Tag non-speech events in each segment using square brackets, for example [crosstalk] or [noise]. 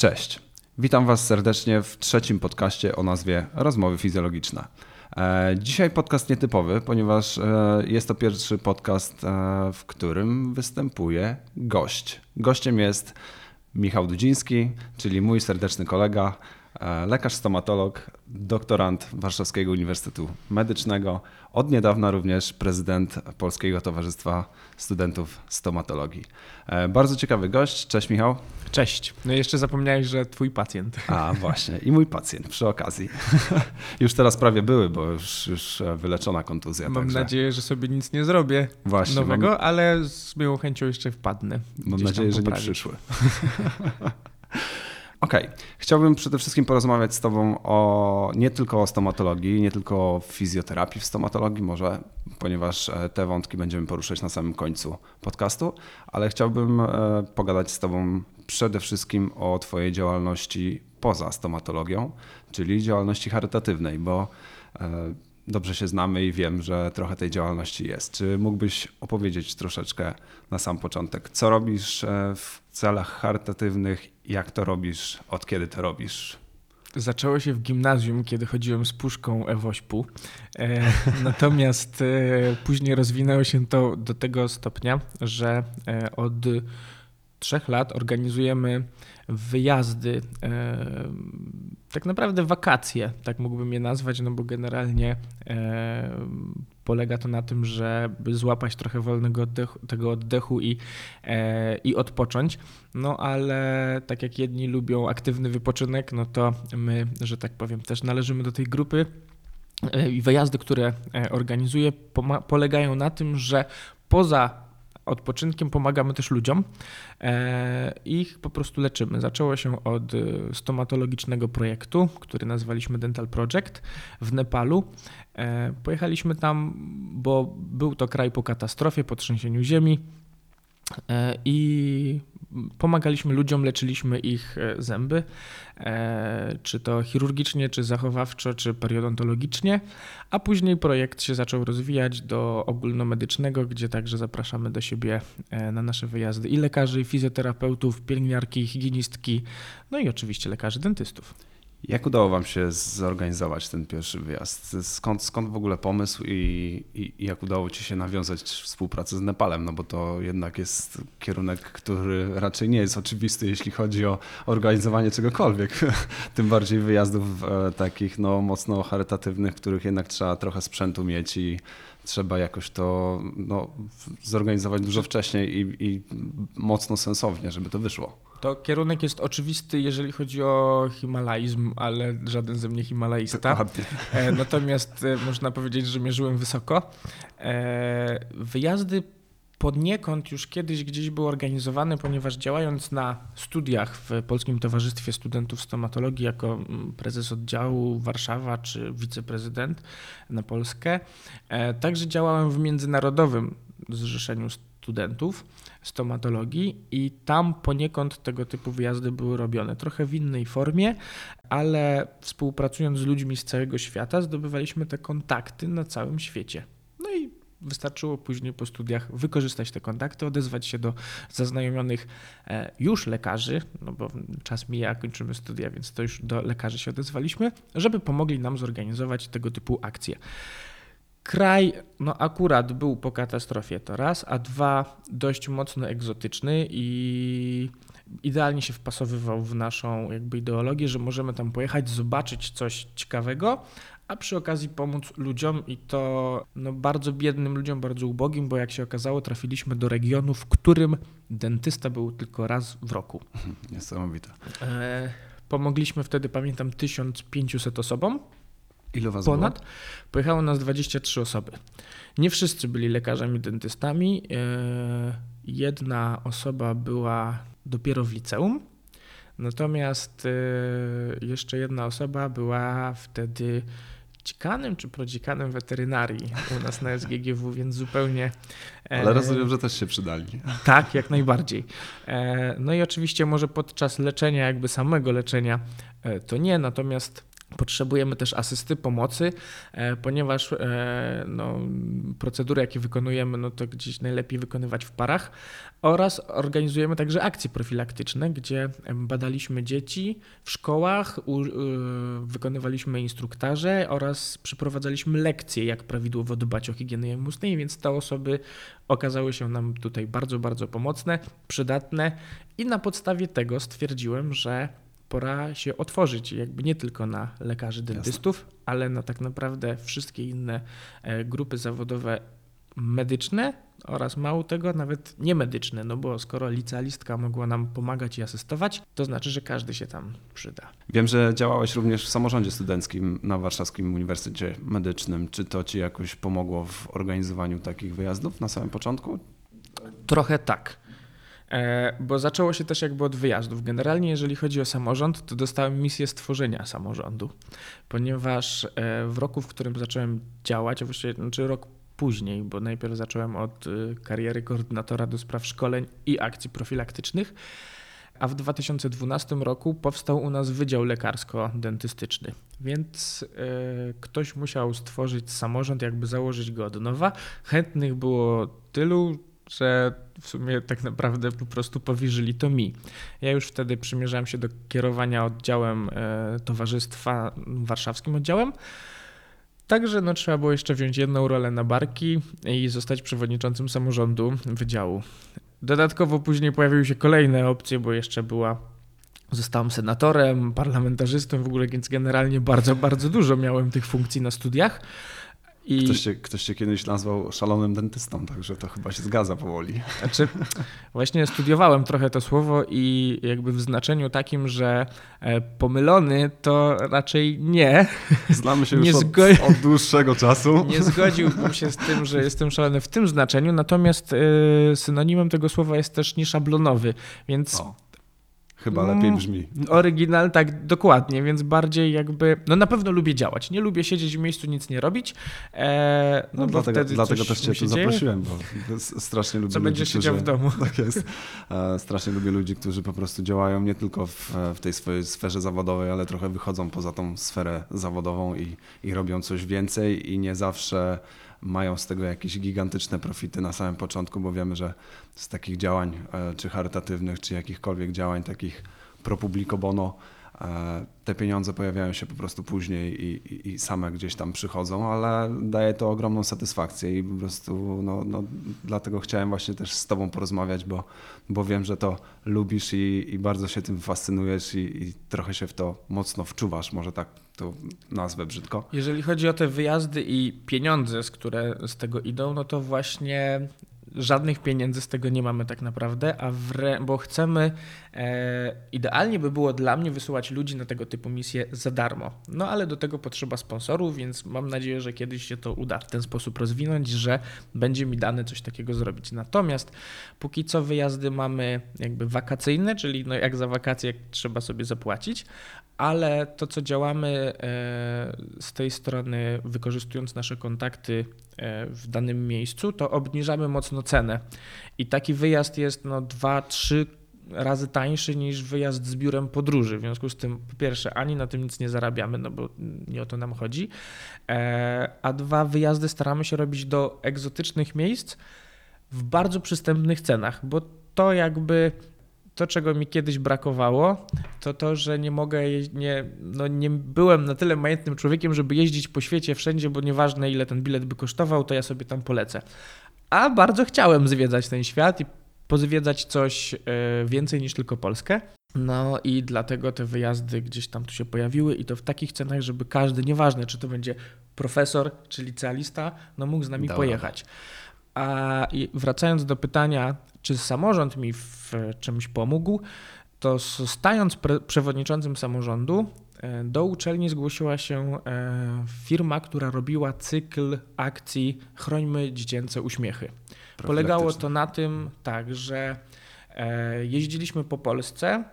Cześć. Witam Was serdecznie w trzecim podcaście o nazwie Rozmowy Fizjologiczne. E, dzisiaj podcast nietypowy, ponieważ e, jest to pierwszy podcast, e, w którym występuje gość. Gościem jest Michał Dudziński, czyli mój serdeczny kolega, lekarz stomatolog, doktorant Warszawskiego Uniwersytetu Medycznego, od niedawna również prezydent Polskiego Towarzystwa Studentów Stomatologii. Bardzo ciekawy gość. Cześć Michał. Cześć. No i jeszcze zapomniałeś, że twój pacjent. A, właśnie. I mój pacjent przy okazji. [laughs] już teraz prawie były, bo już, już wyleczona kontuzja. Mam także... nadzieję, że sobie nic nie zrobię właśnie, nowego, mam... ale z miłą chęcią jeszcze wpadnę. Mam nadzieję, że nie przyszły. [laughs] Okej, okay. chciałbym przede wszystkim porozmawiać z Tobą o nie tylko o stomatologii, nie tylko o fizjoterapii w stomatologii, może, ponieważ e, te wątki będziemy poruszać na samym końcu podcastu, ale chciałbym e, pogadać z Tobą przede wszystkim o Twojej działalności poza stomatologią, czyli działalności charytatywnej, bo e, dobrze się znamy i wiem, że trochę tej działalności jest. Czy mógłbyś opowiedzieć troszeczkę na sam początek, co robisz w celach charytatywnych, jak to robisz, od kiedy to robisz? Zaczęło się w gimnazjum, kiedy chodziłem z puszką Ewośpu. E, [laughs] natomiast e, później rozwinęło się to do tego stopnia, że e, od trzech lat organizujemy wyjazdy, e, tak naprawdę wakacje, tak mógłbym je nazwać, no bo generalnie e, polega to na tym, żeby złapać trochę wolnego oddechu, tego oddechu i, e, i odpocząć. No ale tak jak jedni lubią aktywny wypoczynek, no to my, że tak powiem, też należymy do tej grupy. I wyjazdy, które organizuję, polegają na tym, że poza odpoczynkiem pomagamy też ludziom e, ich po prostu leczymy. Zaczęło się od e, stomatologicznego projektu, który nazwaliśmy Dental Project w Nepalu. E, pojechaliśmy tam, bo był to kraj po katastrofie, po trzęsieniu ziemi i pomagaliśmy ludziom, leczyliśmy ich e, zęby, e, czy to chirurgicznie, czy zachowawczo, czy periodontologicznie, a później projekt się zaczął rozwijać do ogólnomedycznego, gdzie także zapraszamy do siebie e, na nasze wyjazdy i lekarzy, i fizjoterapeutów, pielęgniarki, higienistki, no i oczywiście lekarzy dentystów. Jak udało Wam się zorganizować ten pierwszy wyjazd? Skąd, skąd w ogóle pomysł i, i, jak udało Ci się nawiązać współpracę z Nepalem? No bo to jednak jest kierunek, który raczej nie jest oczywisty, jeśli chodzi o organizowanie czegokolwiek. [laughs] Tym bardziej wyjazdów e, takich no, mocno charytatywnych, których jednak trzeba trochę sprzętu mieć i trzeba jakoś to no, zorganizować dużo wcześniej i, i mocno sensownie, żeby to wyszło. To kierunek jest oczywisty, jeżeli chodzi o himalaizm, ale żaden ze mnie himalaista. Dokładnie. E, natomiast e, można powiedzieć, że mierzyłem wysoko. E, wyjazdy poniekąd już kiedyś gdzieś był organizowany, ponieważ działając na studiach w Polskim Towarzystwie Studentów Stomatologii jako mm, prezes oddziału Warszawa czy wiceprezydent na Polskę, także działałem w międzynarodowym zrzeszeniu studentów stomatologii i tam poniekąd tego typu wyjazdy były robione. Trochę w innej formie, ale współpracując z ludźmi z całego świata zdobywaliśmy te kontakty na całym świecie. No i wystarczyło później po studiach wykorzystać te kontakty, odezwać się do zaznajomionych e, już lekarzy, no bo czas mija, kończymy studia, więc to już do lekarzy się odezwaliśmy, żeby pomogli nam zorganizować tego typu akcje. Kraj, no akurat był po katastrofie to raz, a dwa dość mocno egzotyczny i idealnie się wpasowywał w naszą jakby ideologię, że możemy tam pojechać, zobaczyć coś ciekawego, a przy okazji pomóc ludziom i to no, bardzo biednym ludziom, bardzo ubogim, bo jak się okazało, trafiliśmy do regionu, w którym dentysta był tylko raz w roku. [laughs] Niesamowite. E, pomogliśmy wtedy, pamiętam, 1500 osobom. Ile was ponad. Było? Pojechało nas 23 osoby. Nie wszyscy byli lekarzami dentystami. E, jedna osoba była dopiero w liceum, natomiast e, jeszcze jedna osoba była wtedy dzikanem czy prodzikanem weterynarii u nas na SGGW, więc zupełnie. E, Ale rozumiem, że też się przydali. Tak, jak najbardziej. No i oczywiście może podczas leczenia, jakby samego leczenia, to nie, natomiast Potrzebujemy też asysty, pomocy, e, ponieważ e, no, procedury, jakie wykonujemy, no to gdzieś najlepiej wykonywać w parach. Oraz organizujemy także akcje profilaktyczne, gdzie badaliśmy dzieci w szkołach, y, wykonywaliśmy instruktaże oraz przeprowadzaliśmy lekcje, jak prawidłowo dbać o higienę ustnej, więc te osoby okazały się nam tutaj bardzo, bardzo pomocne, przydatne i na podstawie tego stwierdziłem, że pora się otworzyć, jakby nie tylko na lekarzy dentystów, Jasne. ale na tak naprawdę wszystkie inne e, grupy zawodowe medyczne oraz mało tego, nawet niemedyczne, no bo skoro licealistka mogła nam pomagać i asystować, to znaczy, że każdy się tam przyda. Wiem, że działałeś również w samorządzie studenckim na Warszawskim Uniwersytecie Medycznym. Czy to ci jakoś pomogło w organizowaniu takich wyjazdów na samym początku? Trochę tak. E, bo zaczęło się też jakby od wyjazdów. Generalnie, jeżeli chodzi o samorząd, to dostałem misję stworzenia samorządu, ponieważ e, w roku, w którym zacząłem działać, a właściwie znaczy rok później, bo najpierw zacząłem od e, kariery koordynatora do spraw szkoleń i akcji profilaktycznych, a w 2012 roku powstał u nas Wydział Lekarsko-Dentystyczny, więc ktoś musiał stworzyć samorząd, jakby założyć go od nowa. Chętnych było tylu, że w sumie tak naprawdę po prostu powierzyli to mi. Ja już wtedy przymierzałem się do kierowania oddziałem e, towarzystwa, warszawskim oddziałem. Także no, trzeba było jeszcze wziąć jedną rolę na barki i zostać przewodniczącym samorządu wydziału. Dodatkowo później pojawiły się kolejne opcje, bo jeszcze była Zostałem senatorem, parlamentarzystą w ogóle, więc generalnie bardzo, bardzo dużo miałem tych funkcji na studiach. I... Ktoś, cię, ktoś cię kiedyś nazwał szalonym dentystą, także to chyba się zgadza powoli. Znaczy, właśnie studiowałem trochę to słowo i jakby w znaczeniu takim, że e, pomylony to raczej nie. Znamy się [laughs] już nie zgo... od, od, dłuższego czasu. [laughs] Nie zgodziłbym się z tym, że jestem szalony w tym znaczeniu, natomiast e, synonimem tego słowa jest też nieszablonowy, więc... O Chyba lepiej mm, brzmi. Oryginal, tak, dokładnie, więc bardziej jakby. No na pewno lubię działać. Nie lubię siedzieć w miejscu, nic nie robić. E, no, no dlatego, dlatego też Cię tu zaprosiłem, bo strasznie lubię. Co ludzi, będziesz siedział w domu. [laughs] Tak jest. E, strasznie lubię ludzi, którzy po prostu działają nie tylko w, w tej swojej sferze zawodowej, ale trochę wychodzą poza tą sferę zawodową i, i robią coś więcej i nie zawsze mają z tego jakieś gigantyczne profity na samym początku, bo wiemy, że z takich działań, e, czy charytatywnych, czy jakichkolwiek działań takich pro publico bono, e, te pieniądze pojawiają się po prostu później i, i, i, same gdzieś tam przychodzą, ale daje to ogromną satysfakcję i po prostu no, no, dlatego chciałem właśnie też z Tobą porozmawiać, bo, bo wiem, że to lubisz i, i bardzo się tym fascynujesz i, trochę się w to mocno wczuwasz, może tak to nazwę brzydko. Jeżeli chodzi o te wyjazdy i pieniądze, z które z tego idą, no to właśnie żadnych pieniędzy z tego nie mamy tak naprawdę, a wre, bo chcemy, e, idealnie by było dla mnie wysyłać ludzi na tego typu misje za darmo. No ale do tego potrzeba sponsorów, więc mam nadzieję, że kiedyś się to uda w ten sposób rozwinąć, że będzie mi dane coś takiego zrobić. Natomiast póki co wyjazdy mamy jakby wakacyjne, czyli no jak za wakacje trzeba sobie zapłacić, ale to, co działamy e, z tej strony, wykorzystując nasze kontakty e, w danym miejscu, to obniżamy mocno cenę. I taki wyjazd jest no, 2-3 razy tańszy niż wyjazd z biurem podróży. W związku z tym, po pierwsze, ani na tym nic nie zarabiamy, no bo nie o to nam chodzi, e, a dwa, wyjazdy staramy się robić do egzotycznych miejsc w bardzo przystępnych cenach, bo to jakby to, czego mi kiedyś brakowało, to to, że nie mogę, nie, no nie byłem na tyle majętnym człowiekiem, żeby jeździć po świecie wszędzie, bo nieważne ile ten bilet by kosztował, to ja sobie tam polecę. A bardzo chciałem zwiedzać ten świat i pozwiedzać coś e, więcej niż tylko Polskę. No i dlatego te wyjazdy gdzieś tam tu się pojawiły i to w takich cenach, żeby każdy, nieważne czy to będzie profesor czy licealista, no mógł z nami Dobra. pojechać. A wracając do pytania, czy samorząd mi w czymś pomógł, to stając przewodniczącym samorządu, e, do uczelni zgłosiła się e, firma, która robiła cykl akcji Chrońmy dziecięce uśmiechy. Polegało to na tym, tak, że e, jeździliśmy po Polsce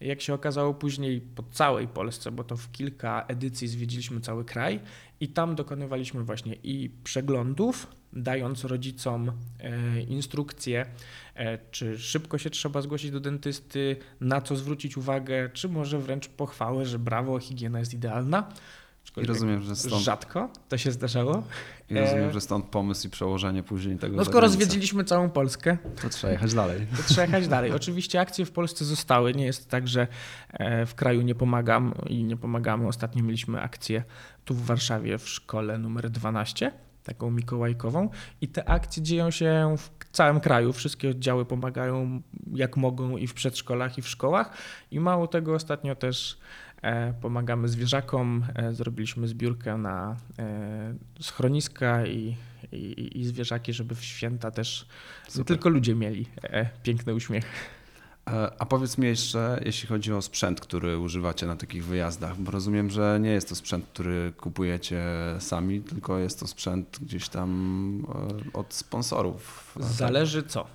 jak się okazało później po całej Polsce, bo to w kilka edycji zwiedziliśmy cały kraj i tam dokonywaliśmy właśnie i przeglądów, dając rodzicom e, instrukcje, e, czy szybko się trzeba zgłosić do dentysty, na co zwrócić uwagę, czy może wręcz pochwałę, że brawo, higiena jest idealna. I rozumiem, że stąd... Rzadko to się zdarzało. I rozumiem, że stąd pomysł i przełożenie później tego. No skoro zwiedziliśmy całą Polskę, to trzeba jechać dalej. To trzeba jechać dalej. Oczywiście akcje w Polsce zostały. Nie jest tak, że w kraju nie pomagam i nie pomagamy. Ostatnio mieliśmy akcję tu w Warszawie w szkole numer 12 taką mikołajkową i te akcje dzieją się w całym kraju. Wszystkie oddziały pomagają jak mogą i w przedszkolach, i w szkołach. I mało tego, ostatnio też e, pomagamy zwierzakom. E, zrobiliśmy zbiórkę na e, schroniska i, i, i zwierzaki, żeby w święta też tylko ludzie mieli piękny uśmiech. E, a powiedz mi jeszcze, jeśli chodzi o sprzęt, który używacie na takich wyjazdach, bo rozumiem, że nie jest to sprzęt, który kupujecie sami, tylko jest to sprzęt gdzieś tam e, od sponsorów. Zależy co,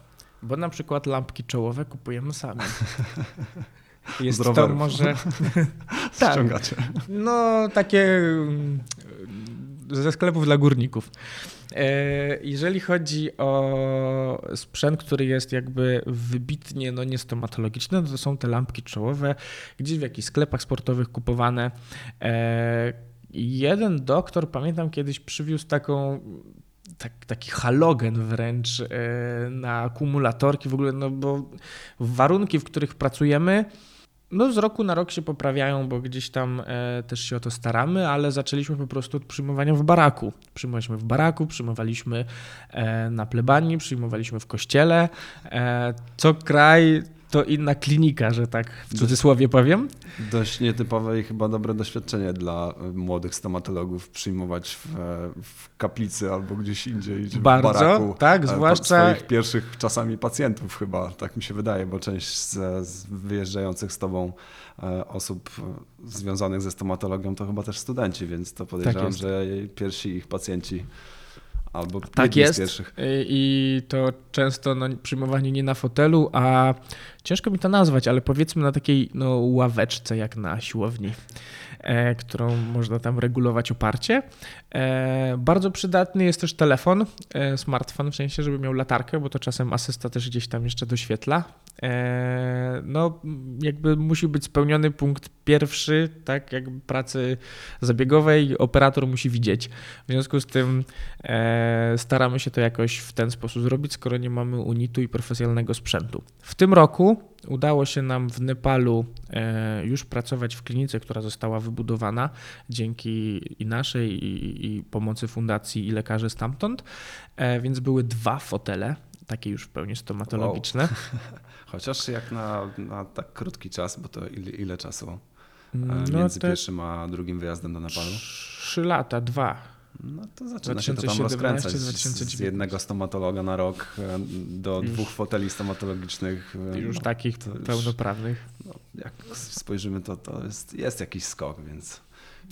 bo na przykład lampki czołowe kupujemy sami. [laughs] Jest to może. [laughs] tak. Ściągacie. No, takie mm, ze sklepów dla górników. E, jeżeli chodzi o sprzęt, który jest jakby wybitnie no, niestomatologiczny, no to są te lampki czołowe, gdzieś w jakichś sklepach sportowych kupowane. E, jeden doktor, pamiętam kiedyś przywiózł taką tak, taki halogen wręcz e, na akumulatorki w ogóle, no bo warunki, w których pracujemy, no z roku na rok się poprawiają, bo gdzieś tam e, też się o to staramy, ale zaczęliśmy po prostu od przyjmowania w baraku. Przyjmowaliśmy w baraku, przyjmowaliśmy e, na plebanii, przyjmowaliśmy w kościele. E, co kraj to inna klinika, że tak w cudzysłowie powiem. Dość nietypowe i chyba dobre doświadczenie dla e, młodych stomatologów przyjmować w, w kaplicy albo gdzieś indziej. Bardzo, w baraku, tak, zwłaszcza... swoich pierwszych czasami pacjentów chyba, tak mi się wydaje, bo część z, z wyjeżdżających z tobą e, osób związanych ze stomatologią to chyba też studenci, więc to podejrzewam, tak że pierwsi ich pacjenci Albo tak jest. pierwszych. I to często no, przyjmowanie nie na fotelu, a ciężko mi to nazwać, ale powiedzmy na takiej no, ławeczce jak na siłowni, którą można tam regulować oparcie. E, bardzo przydatny jest też telefon, e, smartfon, w sensie, żeby miał latarkę, bo to czasem asysta też gdzieś tam jeszcze doświetla. E, no, jakby musi być spełniony punkt pierwszy, tak, jakby pracy zabiegowej, operator musi widzieć. W związku z tym e, staramy się to jakoś w ten sposób zrobić, skoro nie mamy unitu i profesjonalnego sprzętu. W tym roku udało się nam w Nepalu e, już pracować w klinice, która została wybudowana dzięki i naszej, i, i pomocy fundacji i lekarzy stamtąd, więc były dwa fotele takie już w pełni stomatologiczne. Wow. [laughs] Chociaż jak na, na tak krótki czas, bo to ile, ile czasu e, no między pierwszym a drugim wyjazdem do Nepalu? Trzy lata, dwa. No to zaczyna się to tam rozkręcać. Z jednego stomatologa na rok e, do już, dwóch foteli stomatologicznych. E, już no, takich pełnoprawnych. no, jak spojrzymy, to, to jest, jest jakiś skok, więc...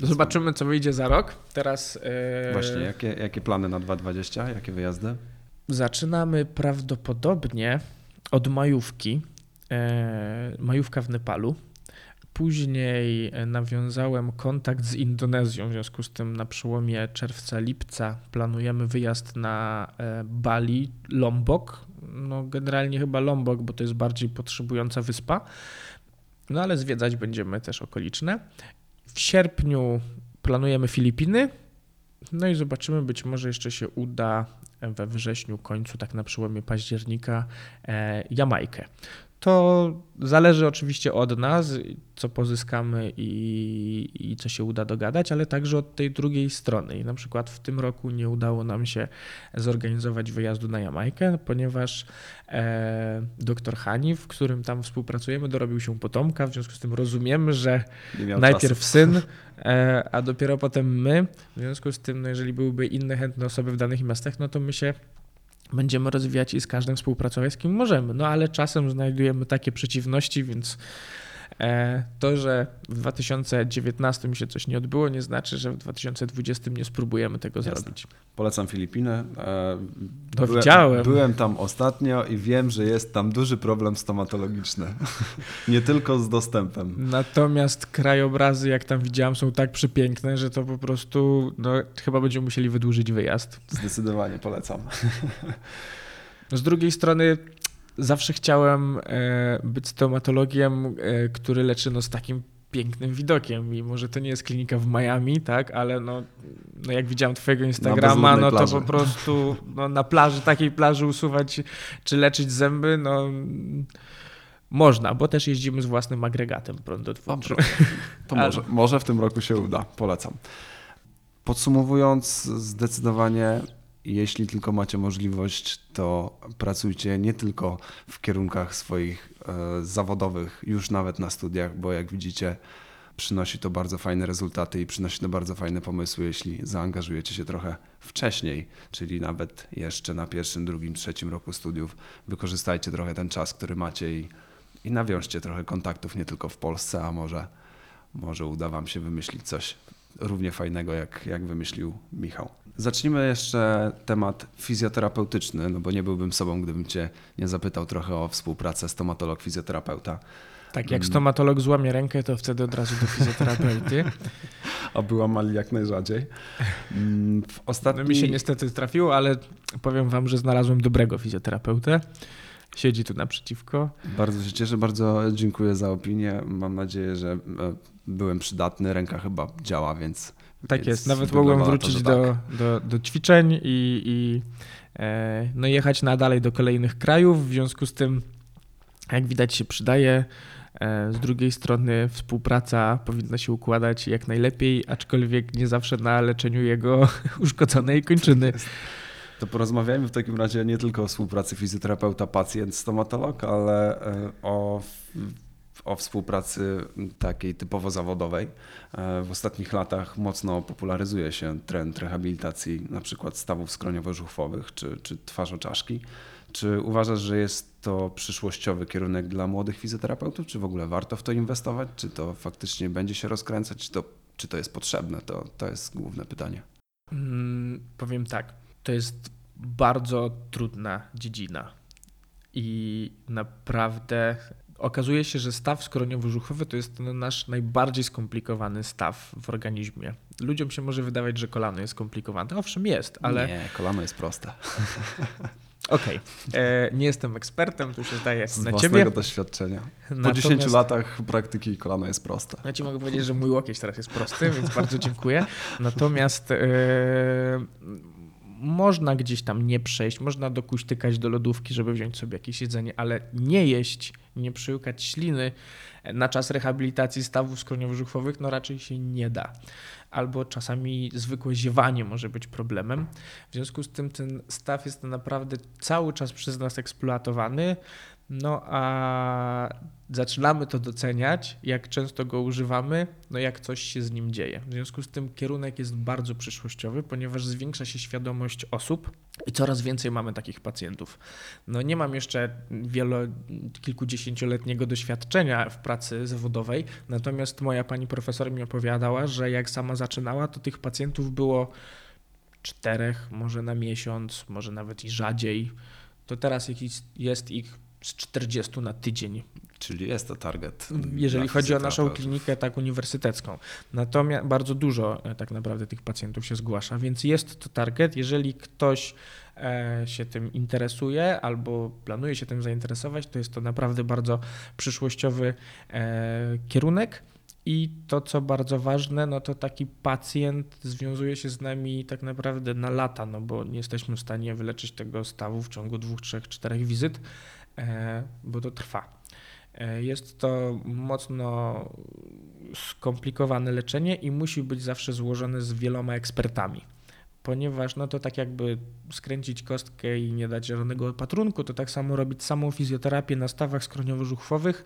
Zobaczymy, co wyjdzie za rok. Teraz. Właśnie, jakie, jakie plany na 2020? Jakie wyjazdy? Zaczynamy prawdopodobnie od majówki, e, majówka w Nepalu. Później nawiązałem kontakt z Indonezją, w związku z tym na przełomie czerwca-lipca planujemy wyjazd na e, Bali, Lombok. No generalnie chyba Lombok, bo to jest bardziej potrzebująca wyspa. No ale zwiedzać będziemy też okoliczne. W sierpniu planujemy Filipiny. No i zobaczymy, być może jeszcze się uda we wrześniu, końcu, tak na przełomie października, e, Jamajkę. To zależy oczywiście od nas, co pozyskamy i, i, co się uda dogadać, ale także od tej drugiej strony. I na przykład w tym roku nie udało nam się zorganizować wyjazdu na Jamajkę, ponieważ e, doktor Hani, w którym tam współpracujemy, dorobił się potomka, w związku z tym rozumiemy, że najpierw czasu. syn, e, a dopiero potem my. W związku z tym, no jeżeli byłyby inne chętne osoby w danych miastach, no to my się będziemy rozwijać i z każdym współpracować, z kim możemy. No ale czasem znajdujemy takie przeciwności, więc to, że w 2019 się coś nie odbyło, nie znaczy, że w 2020 nie spróbujemy tego Jasne. zrobić. Polecam Filipiny. E, to byłem, widziałem. Byłem tam ostatnio i wiem, że jest tam duży problem stomatologiczny. [laughs] nie tylko z dostępem. Natomiast krajobrazy, jak tam widziałem, są tak przepiękne, że to po prostu no, chyba będziemy musieli wydłużyć wyjazd. Zdecydowanie polecam. [laughs] Z drugiej strony zawsze chciałem e, być stomatologiem, e, który leczy no, z takim pięknym widokiem. Mimo, że to nie jest klinika w Miami, tak, ale no, no jak widziałem twojego Instagrama, no to po prostu no, na plaży, takiej plaży usuwać czy leczyć zęby, no można, bo też jeździmy z własnym agregatem prądotwórczym. To może, może w tym roku się uda, polecam. Podsumowując, zdecydowanie jeśli tylko macie możliwość, to pracujcie nie tylko w kierunkach swoich e, zawodowych, już nawet na studiach, bo jak widzicie, przynosi to bardzo fajne rezultaty i przynosi to bardzo fajne pomysły, jeśli zaangażujecie się trochę wcześniej, czyli nawet jeszcze na pierwszym, drugim, trzecim roku studiów. Wykorzystajcie trochę ten czas, który macie i, i nawiążcie trochę kontaktów nie tylko w Polsce, a może, może uda Wam się wymyślić coś równie fajnego, jak, jak wymyślił Michał. Zacznijmy jeszcze temat fizjoterapeutyczny, no bo nie byłbym sobą, gdybym Cię nie zapytał trochę o współpracę stomatolog-fizjoterapeuta. Tak, jak mm. stomatolog złamie rękę, to wtedy od razu do fizjoterapeuty. [laughs] Oby łamali jak najrzadziej. Mm, w ostatni... No mi się niestety trafiło, ale powiem wam, że znalazłem dobrego fizjoterapeutę. Siedzi tu naprzeciwko. Bardzo się cieszę, bardzo dziękuję za opinię. Mam nadzieję, że e, byłem przydatny, ręka chyba działa, więc. Tak jest, nawet mogłem wrócić to, do, tak. do, do ćwiczeń i, i e, no jechać nadal do kolejnych krajów. W związku z tym, jak widać, się przydaje. E, z drugiej strony współpraca powinna się układać jak najlepiej, aczkolwiek nie zawsze na leczeniu jego [laughs] uszkodzonej kończyny. To porozmawiajmy w takim razie nie tylko o współpracy fizjoterapeuta-pacjent-stomatolog, ale e, o o współpracy takiej typowo zawodowej. E, w ostatnich latach mocno popularyzuje się trend rehabilitacji na przykład stawów skroniowo-żuchwowych czy, czy twarzoczaszki. Czy uważasz, że jest to przyszłościowy kierunek dla młodych fizjoterapeutów? Czy w ogóle warto w to inwestować? Czy to faktycznie będzie się rozkręcać? Czy to, czy to jest potrzebne? To, to jest główne pytanie. Hmm, powiem tak. To jest bardzo trudna dziedzina. I naprawdę okazuje się, że staw skroniowo-brzuchowy to jest nasz najbardziej skomplikowany staw w organizmie. Ludziom się może wydawać, że kolano jest skomplikowane. Owszem, jest, ale. Nie, kolano jest proste. [laughs] Okej, okay. E, nie jestem ekspertem, tu się zdaje Z na własnego ciebie. doświadczenia. Po Natomiast... 10 latach praktyki kolano jest proste. Ja ci mogę powiedzieć, że mój łokieć teraz jest prosty, więc bardzo dziękuję. [laughs] Natomiast e, można gdzieś tam nie przejść, można dokuśtykać do lodówki, żeby wziąć sobie jakieś jedzenie, ale nie jeść, nie przyłykać śliny na czas rehabilitacji stawów skroniowo-żuchwowych, no raczej się nie da. Albo czasami zwykłe ziewanie może być problemem. W związku z tym ten staw jest naprawdę cały czas przez nas eksploatowany. No a zaczynamy to doceniać, jak często go używamy, no jak coś się z nim dzieje. W związku z tym kierunek jest bardzo przyszłościowy, ponieważ zwiększa się świadomość osób i coraz więcej mamy takich pacjentów. No nie mam jeszcze wielo, kilkudziesięcioletniego doświadczenia w pracy zawodowej, natomiast moja pani profesor mi opowiadała, że jak sama zaczynała, to tych pacjentów było czterech, może na miesiąc, może nawet i rzadziej. To teraz jest ich z 40 na tydzień. Czyli jest to target. Jeżeli chodzi o naszą klinikę tak uniwersytecką. Natomiast bardzo dużo e, tak naprawdę tych pacjentów się zgłasza, więc jest to target. Jeżeli ktoś e, się tym interesuje albo planuje się tym zainteresować, to jest to naprawdę bardzo przyszłościowy e, kierunek. I to, co bardzo ważne, no to taki pacjent związuje się z nami tak naprawdę na lata, no bo nie jesteśmy w stanie wyleczyć tego stawu w ciągu dwóch, trzech, czterech wizyt. E, bo to trwa. E, jest to mocno skomplikowane leczenie i musi być zawsze złożone z wieloma ekspertami. Ponieważ no to tak jakby skręcić kostkę i nie dać żadnego opatrunku, to tak samo robić samą fizjoterapię na stawach skroniowo-żuchwowych,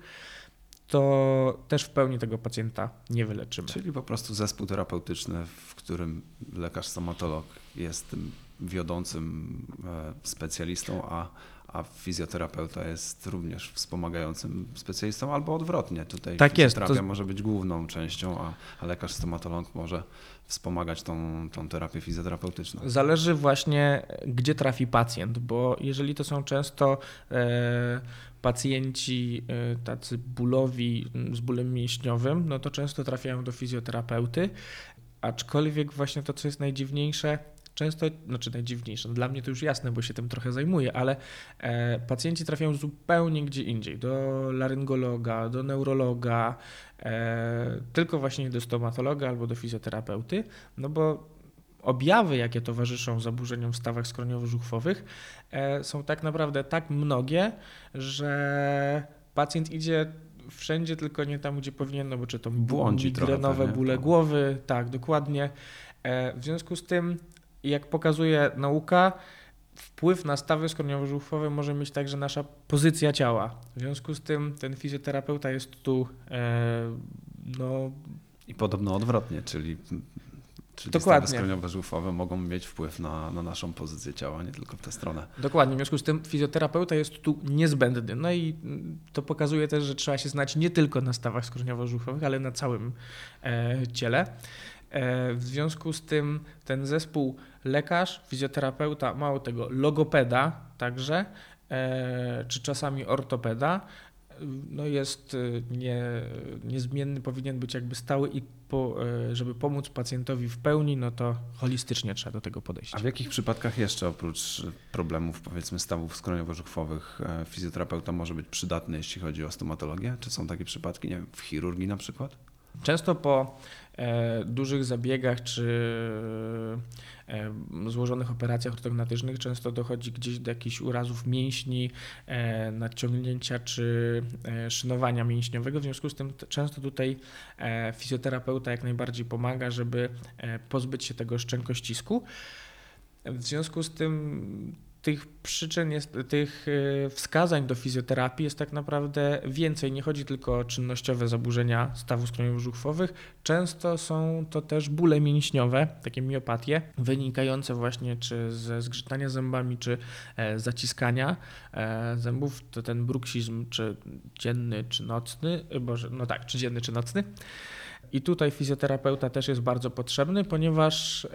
to też w pełni tego pacjenta nie wyleczymy. Czyli po prostu zespół terapeutyczny, w którym lekarz stomatolog jest tym wiodącym e, specjalistą, a a fizjoterapeuta jest również wspomagającym specjalistą, albo odwrotnie. Tutaj tak fizjoterapia jest, to... może być główną częścią, a, a lekarz stomatolog może wspomagać tą, tą terapię fizjoterapeutyczną. Zależy właśnie, gdzie trafi pacjent, bo jeżeli to są często e, pacjenci e, tacy bólowi z bólem mięśniowym, no to często trafiają do fizjoterapeuty, aczkolwiek właśnie to, co jest najdziwniejsze, często, znaczy najdziwniejsze, no dla mnie to już jasne, bo się tym trochę zajmuję, ale e, pacjenci trafiają zupełnie gdzie indziej, do laryngologa, do neurologa, e, tylko właśnie do stomatologa albo do fizjoterapeuty, no bo objawy, jakie towarzyszą zaburzeniom w stawach skroniowo-żuchwowych e, są tak naprawdę tak mnogie, że pacjent idzie wszędzie, tylko nie tam, gdzie powinien, no bo czy to Błądzi migrenowe trochę, bóle głowy, tak, dokładnie. E, w związku z tym jak pokazuje nauka, wpływ na stawy skroniowo-żuchwowe może mieć także nasza pozycja ciała. W związku z tym ten fizjoterapeuta jest tu e, no... I podobno odwrotnie, czyli Czyli Dokładnie. stawy skroniowo-żuchwowe mogą mieć wpływ na, na naszą pozycję ciała, nie tylko w tę stronę. Dokładnie, w związku z tym fizjoterapeuta jest tu niezbędny. No i to pokazuje też, że trzeba się znać nie tylko na stawach skroniowo-żuchwowych, ale na całym e, ciele. E, w związku z tym ten zespół lekarz, fizjoterapeuta, mało tego, logopeda także, e, czy czasami ortopeda, no jest e, nie, niezmienny, powinien być jakby stały i po, żeby pomóc pacjentowi w pełni, no to holistycznie trzeba do tego podejść. A w jakich przypadkach jeszcze oprócz problemów powiedzmy stawów skroniowo-żuchwowych fizjoterapeuta może być przydatny, jeśli chodzi o stomatologię? Czy są takie przypadki, nie wiem, w chirurgii na przykład? Często po dużych zabiegach czy e, złożonych operacjach ortognatycznych często dochodzi gdzieś do jakichś urazów mięśni, e, nadciągnięcia czy e, szynowania mięśniowego. W związku z tym często tutaj e, fizjoterapeuta jak najbardziej pomaga, żeby e, pozbyć się tego szczękościsku. W związku z tym tych przyczyn, jest, tych e, wskazań do fizjoterapii jest tak naprawdę więcej. Nie chodzi tylko o czynnościowe zaburzenia stawu skroniowo-żuchwowych. Często są to też bóle mięśniowe, takie miopatie, wynikające właśnie czy ze zgrzytania zębami, czy e, zaciskania e, zębów. To ten bruksizm, czy dzienny, czy nocny, boże, no tak, czy dzienny, czy nocny. I tutaj fizjoterapeuta też jest bardzo potrzebny, ponieważ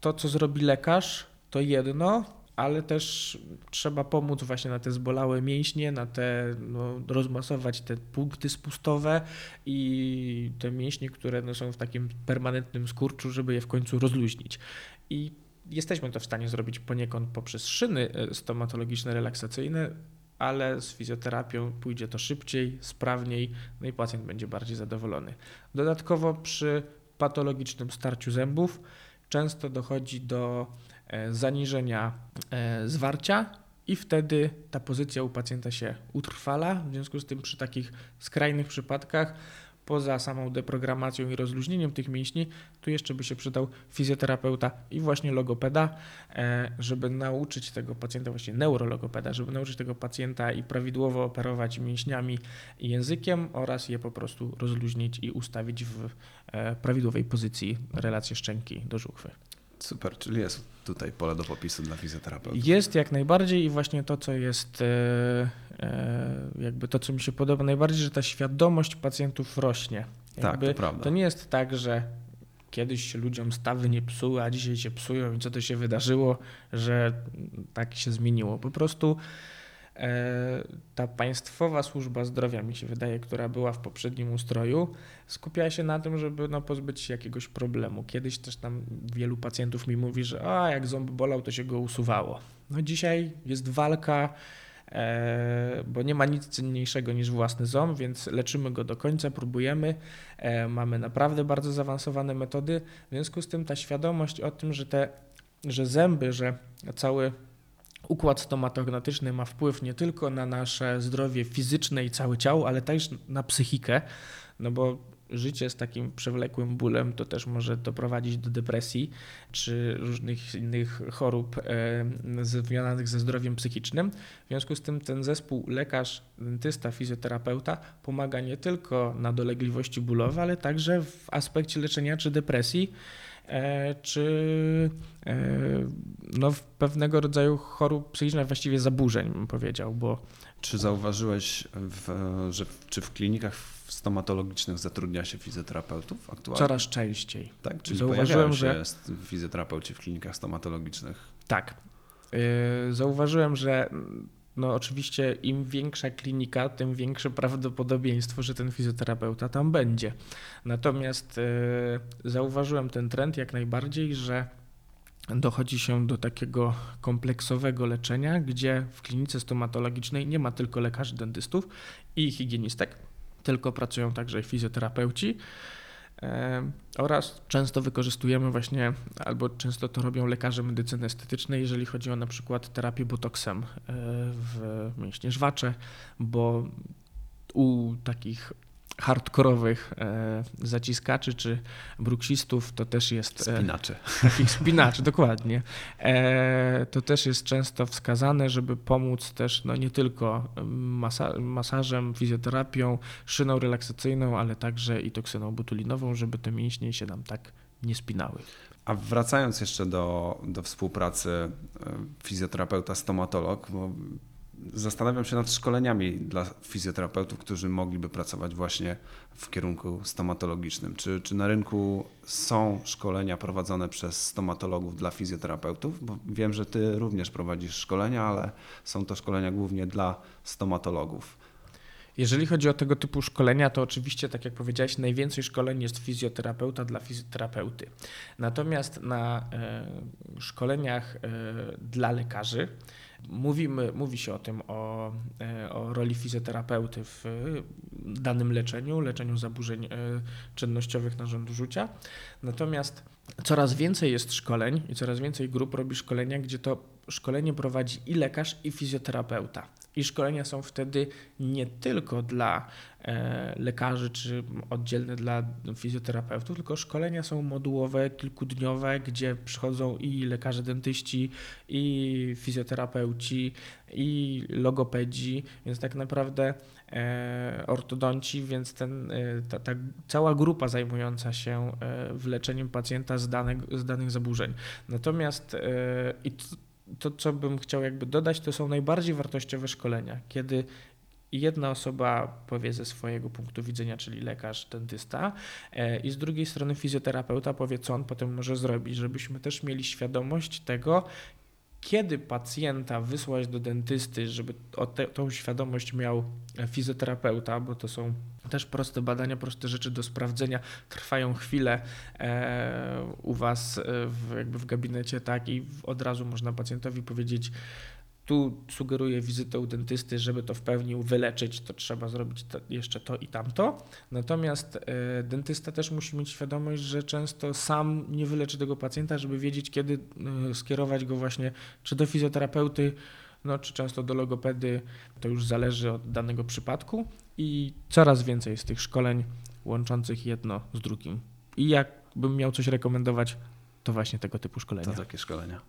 to, co zrobi lekarz, to jedno, ale też trzeba pomóc właśnie na te zbolałe mięśnie, na te, no, rozmasować te punkty spustowe i te mięśnie, które no, są w takim permanentnym skurczu, żeby je w końcu rozluźnić. I jesteśmy to w stanie zrobić poniekąd poprzez szyny e, stomatologiczne, relaksacyjne, ale z fizjoterapią pójdzie to szybciej, sprawniej, no i pacjent będzie bardziej zadowolony. Dodatkowo przy patologicznym starciu zębów często dochodzi do zaniżenia e, zwarcia i wtedy ta pozycja u pacjenta się utrwala. W związku z tym przy takich skrajnych przypadkach poza samą deprogramacją i rozluźnieniem tych mięśni, tu jeszcze by się przydał fizjoterapeuta i właśnie logopeda, e, żeby nauczyć tego pacjenta, właśnie neurologopeda, żeby nauczyć tego pacjenta i prawidłowo operować mięśniami i językiem oraz je po prostu rozluźnić i ustawić w prawidłowej pozycji relacje szczęki do żuchwy. Super, czyli jest tutaj pole do popisu dla fizjoterapeuty. Jest jak najbardziej i właśnie to, co jest e, e, jakby to, co mi się podoba najbardziej, że ta świadomość pacjentów rośnie. Tak, jakby tak, to prawda. To nie jest tak, że kiedyś się ludziom stawy nie psuły, a dzisiaj się psują i co to się wydarzyło, że tak się zmieniło. Po prostu ta państwowa służba zdrowia, mi się wydaje, która była w poprzednim ustroju, skupiała się na tym, żeby no, pozbyć się jakiegoś problemu. Kiedyś też tam wielu pacjentów mi mówi, że a jak ząb bolał, to się go usuwało. No dzisiaj jest walka, e, bo nie ma nic cenniejszego niż własny ząb, więc leczymy go do końca, próbujemy. E, mamy naprawdę bardzo zaawansowane metody. W związku z tym ta świadomość o tym, że te że zęby, że cały Układ stomatognatyczny ma wpływ nie tylko na nasze zdrowie fizyczne i całe ciało, ale też na psychikę. no bo życie z takim przewlekłym bólem to też może doprowadzić do depresji czy różnych innych chorób e, związanych ze zdrowiem psychicznym. W związku z tym ten zespół lekarz, dentysta, fizjoterapeuta pomaga nie tylko na dolegliwości bólowe, ale także w aspekcie leczenia czy depresji czy e, no, pewnego rodzaju chorób psychicznych, właściwie zaburzeń, bym powiedział, bo czy zauważyłeś, w, że czy w klinikach stomatologicznych zatrudnia się fizjoterapeutów aktualnie? Coraz częściej. Tak, czyli zauważyłem, że jest fizjoterapeuci w klinikach stomatologicznych. Tak. Yy, zauważyłem, że no oczywiście im większa klinika, tym większe prawdopodobieństwo, że ten fizjoterapeuta tam będzie. Natomiast yy, zauważyłem ten trend jak najbardziej, że dochodzi się do takiego kompleksowego leczenia, gdzie w klinice stomatologicznej nie ma tylko lekarzy dentystów i higienistek, tylko pracują także fizjoterapeuci. Oraz często wykorzystujemy właśnie, albo często to robią lekarze medycyny estetycznej, jeżeli chodzi o na przykład terapię botoksem e, w mięśnie żwacze, bo u takich hardkorowych e, zaciskaczy czy bruksistów to też jest... E, spinaczy. Takich spinaczy, [laughs] dokładnie. E, to też jest często wskazane, żeby pomóc też no nie tylko masa masażem, fizjoterapią, szyną relaksacyjną, ale także i toksyną botulinową, żeby te mięśnie się nam tak nie spinały. A wracając jeszcze do, do współpracy fizjoterapeuta-stomatolog, bo Zastanawiam się nad szkoleniami dla fizjoterapeutów, którzy mogliby pracować właśnie w kierunku stomatologicznym. Czy, czy na rynku są szkolenia prowadzone przez stomatologów dla fizjoterapeutów? Bo wiem, że ty również prowadzisz szkolenia, ale są to szkolenia głównie dla stomatologów. Jeżeli chodzi o tego typu szkolenia, to oczywiście, tak jak powiedziałeś, najwięcej szkoleń jest fizjoterapeuta dla fizjoterapeuty. Natomiast na e, szkoleniach e, dla lekarzy Mówimy, mówi się o tym, o, e, o roli fizjoterapeuty w danym leczeniu, leczeniu zaburzeń e, czynnościowych narządu rzucia. Natomiast coraz więcej jest szkoleń i coraz więcej grup robi szkolenia, gdzie to szkolenie prowadzi i lekarz, i fizjoterapeuta. I szkolenia są wtedy nie tylko dla e, lekarzy czy oddzielne dla fizjoterapeutów, tylko szkolenia są modułowe, kilkudniowe, gdzie przychodzą i lekarze dentyści, i fizjoterapeuci, i logopedzi, więc tak naprawdę e, ortodonci, więc ten, e, ta, ta, cała grupa zajmująca się wleczeniem pacjenta z danych, z danych zaburzeń. Natomiast i to, co bym chciał jakby dodać, to są najbardziej wartościowe szkolenia, kiedy jedna osoba powie ze swojego punktu widzenia, czyli lekarz, dentysta, e, i z drugiej strony fizjoterapeuta powie, co on potem może zrobić, żebyśmy też mieli świadomość tego, kiedy pacjenta wysłać do dentysty, żeby te, tą świadomość miał fizjoterapeuta, bo to są też proste badania, proste rzeczy do sprawdzenia, trwają chwilę e, u Was w, jakby w gabinecie, tak, i od razu można pacjentowi powiedzieć, tu sugeruję wizytę u dentysty, żeby to w pełni wyleczyć, to trzeba zrobić jeszcze to i tamto. Natomiast e, dentysta też musi mieć świadomość, że często sam nie wyleczy tego pacjenta, żeby wiedzieć, kiedy e, skierować go właśnie czy do fizjoterapeuty, no, czy często do logopedy. To już zależy od danego przypadku i coraz więcej jest tych szkoleń łączących jedno z drugim. I jakbym miał coś rekomendować, to właśnie tego typu szkolenia. To takie szkolenia.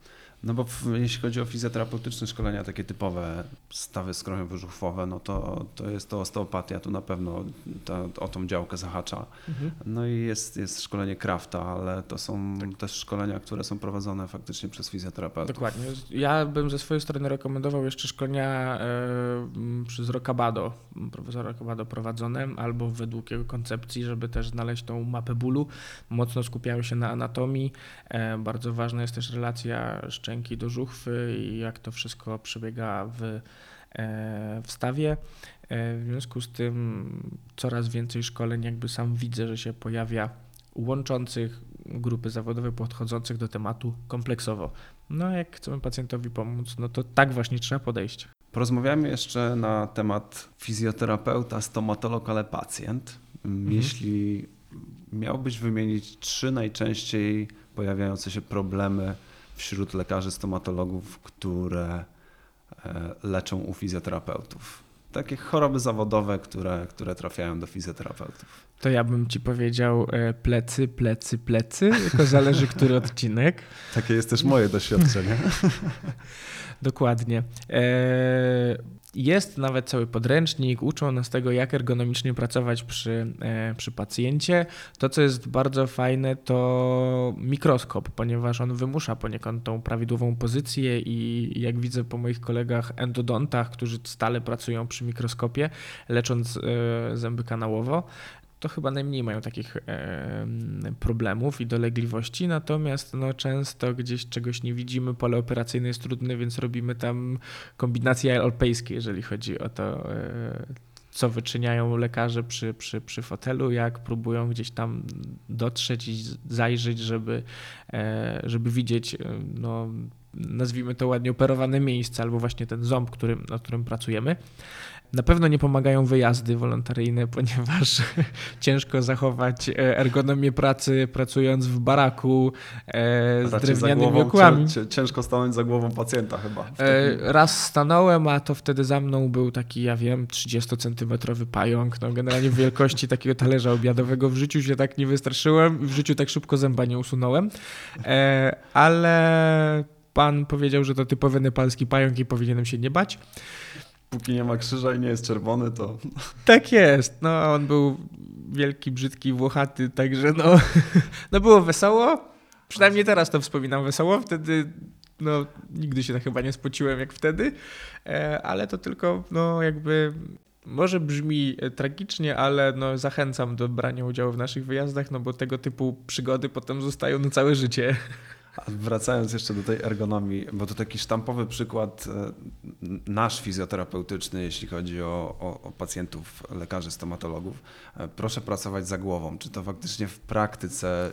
No bo jeśli chodzi o fizjoterapeutyczne szkolenia, takie typowe stawy skroniowo-żuchwowe, no to, to jest to osteopatia, tu na pewno ta, o tą działkę zahacza. Mhm. No i jest, jest szkolenie Krafta, ale to są tak. też szkolenia, które są prowadzone faktycznie przez fizjoterapeutów. Dokładnie. Ja bym ze swojej strony rekomendował jeszcze szkolenia y, przez Rokabado, profesora Rokabado prowadzone, albo według jego koncepcji, żeby też znaleźć tą mapę bólu. Mocno skupiają się na anatomii. Y, bardzo ważna jest też relacja szczęki do żuchwy i jak to wszystko przebiega w, e, w stawie. E, w związku z tym coraz więcej szkoleń jakby sam widzę, że się pojawia łączących grupy zawodowe podchodzących do tematu kompleksowo. No jak chcemy pacjentowi pomóc, no to tak właśnie trzeba podejść. Porozmawiamy jeszcze na temat fizjoterapeuta, stomatolog, ale pacjent. Mhm. Jeśli miałbyś wymienić trzy najczęściej pojawiające się problemy wśród lekarzy stomatologów, które e, leczą u fizjoterapeutów. Takie choroby zawodowe, które, które trafiają do fizjoterapeutów. To ja bym ci powiedział e, plecy, plecy, plecy, tylko zależy który [laughs] odcinek. Takie jest też moje doświadczenie. [laughs] Dokładnie. Jest nawet cały podręcznik, uczą nas tego, jak ergonomicznie pracować przy, e, przy pacjencie. To, co jest bardzo fajne, to mikroskop, ponieważ on wymusza poniekąd tą prawidłową pozycję i jak widzę po moich kolegach endodontach, którzy stale pracują przy mikroskopie, lecząc e, zęby kanałowo, to chyba najmniej mają takich e, problemów i dolegliwości, natomiast no, często gdzieś czegoś nie widzimy, pole operacyjne jest trudne, więc robimy tam kombinacje alpejskie, jeżeli chodzi o to, e, co wyczyniają lekarze przy, przy, przy fotelu, jak próbują gdzieś tam dotrzeć i zajrzeć, żeby, e, żeby widzieć, no, nazwijmy to ładnie, operowane miejsce albo właśnie ten ząb, którym, nad którym pracujemy. Na pewno nie pomagają wyjazdy wolontaryjne, [laughs] ponieważ ciężko zachować e, ergonomię pracy pracując w baraku e, z drewnianymi okłami. Ciężko stanąć za głową pacjenta chyba. E, raz stanąłem, a to wtedy za mną był taki, ja wiem, 30-centymetrowy pająk. No, generalnie w wielkości takiego talerza obiadowego. W życiu się tak nie wystraszyłem, w życiu tak szybko zęba nie usunąłem. Ale pan powiedział, że to typowy nepalski pająk i powinienem się nie bać póki nie ma krzyża i nie jest czerwony, to... Tak jest. No, on był wielki, brzydki, włochaty, także no, [laughs] no było wesoło. Przynajmniej teraz to wspominam wesoło. Wtedy no, nigdy się chyba nie spociłem jak wtedy, e, ale to tylko no, jakby może brzmi tragicznie, ale no, zachęcam do brania udziału w naszych wyjazdach, no bo tego typu przygody potem zostają na całe życie. [laughs] Wracając jeszcze do tej ergonomii, bo to taki sztampowy przykład e, nasz fizjoterapeutyczny, jeśli chodzi o, o, o, pacjentów, lekarzy, stomatologów. E, proszę pracować za głową. Czy to faktycznie w praktyce,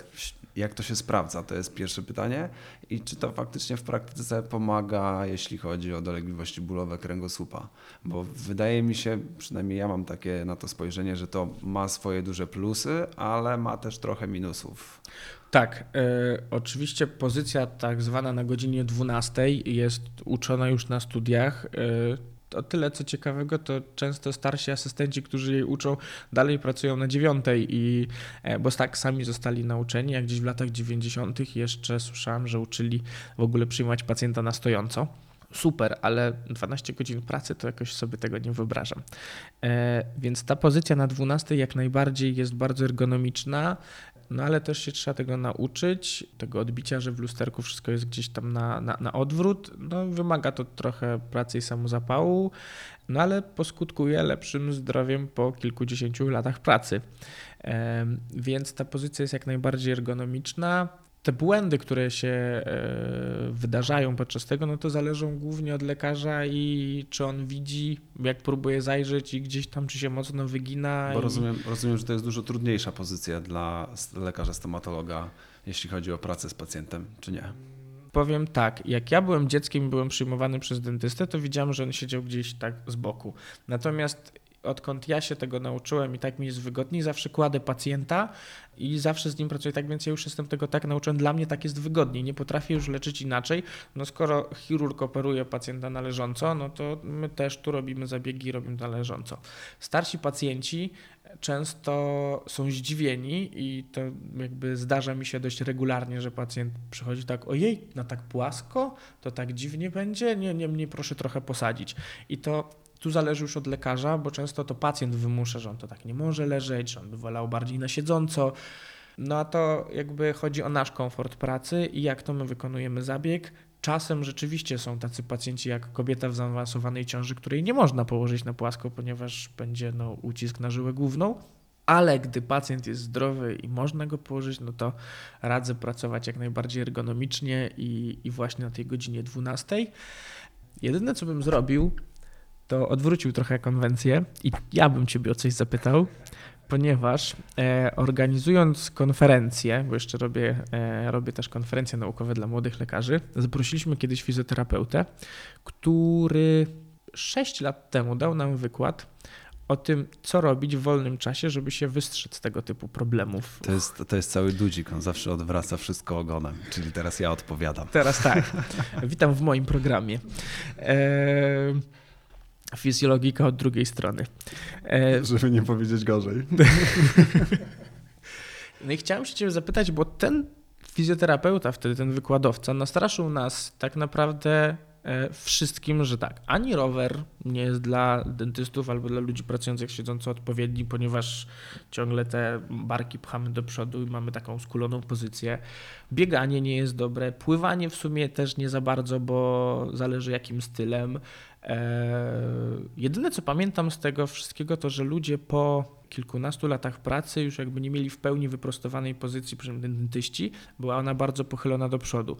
jak to się sprawdza? To jest pierwsze pytanie. I czy to faktycznie w praktyce pomaga, jeśli chodzi o dolegliwości bólowe kręgosłupa? Bo wydaje mi się, przynajmniej ja mam takie na to spojrzenie, że to ma swoje duże plusy, ale ma też trochę minusów. Tak, y, oczywiście pozycja tak zwana na godzinie 12 jest uczona już na studiach. Y, o tyle co ciekawego, to często starsi asystenci, którzy jej uczą, dalej pracują na dziewiątej i e, bo tak sami zostali nauczeni, jak gdzieś w latach 90. jeszcze słyszałem, że uczyli w ogóle przyjmować pacjenta na stojąco super, ale 12 godzin pracy to jakoś sobie tego nie wyobrażam. E, więc ta pozycja na 12 jak najbardziej jest bardzo ergonomiczna. No ale też się trzeba tego nauczyć, tego odbicia, że w lusterku wszystko jest gdzieś tam na, na, na odwrót. No, wymaga to trochę pracy i samozapału, no ale poskutkuje lepszym zdrowiem po kilkudziesięciu latach pracy. Więc ta pozycja jest jak najbardziej ergonomiczna te błędy, które się e, wydarzają podczas tego, no to zależą głównie od lekarza i czy on widzi, jak próbuje zajrzeć i gdzieś tam, czy się mocno wygina. Bo i... rozumiem, rozumiem, że to jest dużo trudniejsza pozycja dla lekarza stomatologa, jeśli chodzi o pracę z pacjentem, czy nie? Powiem tak, jak ja byłem dzieckiem i byłem przyjmowany przez dentystę, to widziałem, że on siedział gdzieś tak z boku. Natomiast odkąd ja się tego nauczyłem i tak mi jest wygodniej, zawsze kładę pacjenta i zawsze z nim pracuję tak, więc ja już jestem tego tak nauczony. Dla mnie tak jest wygodniej, nie potrafię już leczyć inaczej. No skoro chirurg operuje pacjenta należąco, no to my też tu robimy zabiegi, robimy należąco. Starsi pacjenci często są zdziwieni i to jakby zdarza mi się dość regularnie, że pacjent przychodzi tak, ojej, na tak płasko, to tak dziwnie będzie, nie, nie, mnie proszę trochę posadzić. I to tu zależy już od lekarza, bo często to pacjent wymusza, że on to tak nie może leżeć, że on by wolał bardziej na siedząco. No a to jakby chodzi o nasz komfort pracy i jak to my wykonujemy zabieg. Czasem rzeczywiście są tacy pacjenci jak kobieta w zaawansowanej ciąży, której nie można położyć na płasko, ponieważ będzie no, ucisk na żyłę główną. Ale gdy pacjent jest zdrowy i można go położyć, no to radzę pracować jak najbardziej ergonomicznie i, i właśnie na tej godzinie 12. Jedyne, co bym zrobił, to odwrócił trochę konwencję i ja bym Ciebie o coś zapytał, ponieważ e, organizując konferencję, bo jeszcze robię, e, robię też konferencje naukowe dla młodych lekarzy, zaprosiliśmy kiedyś fizjoterapeutę, który 6 lat temu dał nam wykład o tym, co robić w wolnym czasie, żeby się wystrzec tego typu problemów. To jest, to jest cały dudzik, on zawsze odwraca wszystko ogonem, czyli teraz ja odpowiadam. Teraz tak. Witam w moim programie. E fizjologika od drugiej strony. E... Żeby nie powiedzieć gorzej. [laughs] no i chciałem się ciebie zapytać, bo ten fizjoterapeuta, wtedy ten wykładowca, nastraszył nas tak naprawdę E, wszystkim, że tak, ani rower nie jest dla dentystów albo dla ludzi pracujących siedząco odpowiedni, ponieważ ciągle te barki pchamy do przodu i mamy taką skuloną pozycję. Bieganie nie jest dobre, pływanie w sumie też nie za bardzo, bo zależy jakim stylem. Eee, jedyne co pamiętam z tego wszystkiego to, że ludzie po kilkunastu latach pracy już jakby nie mieli w pełni wyprostowanej pozycji, przynajmniej dentyści, była ona bardzo pochylona do przodu.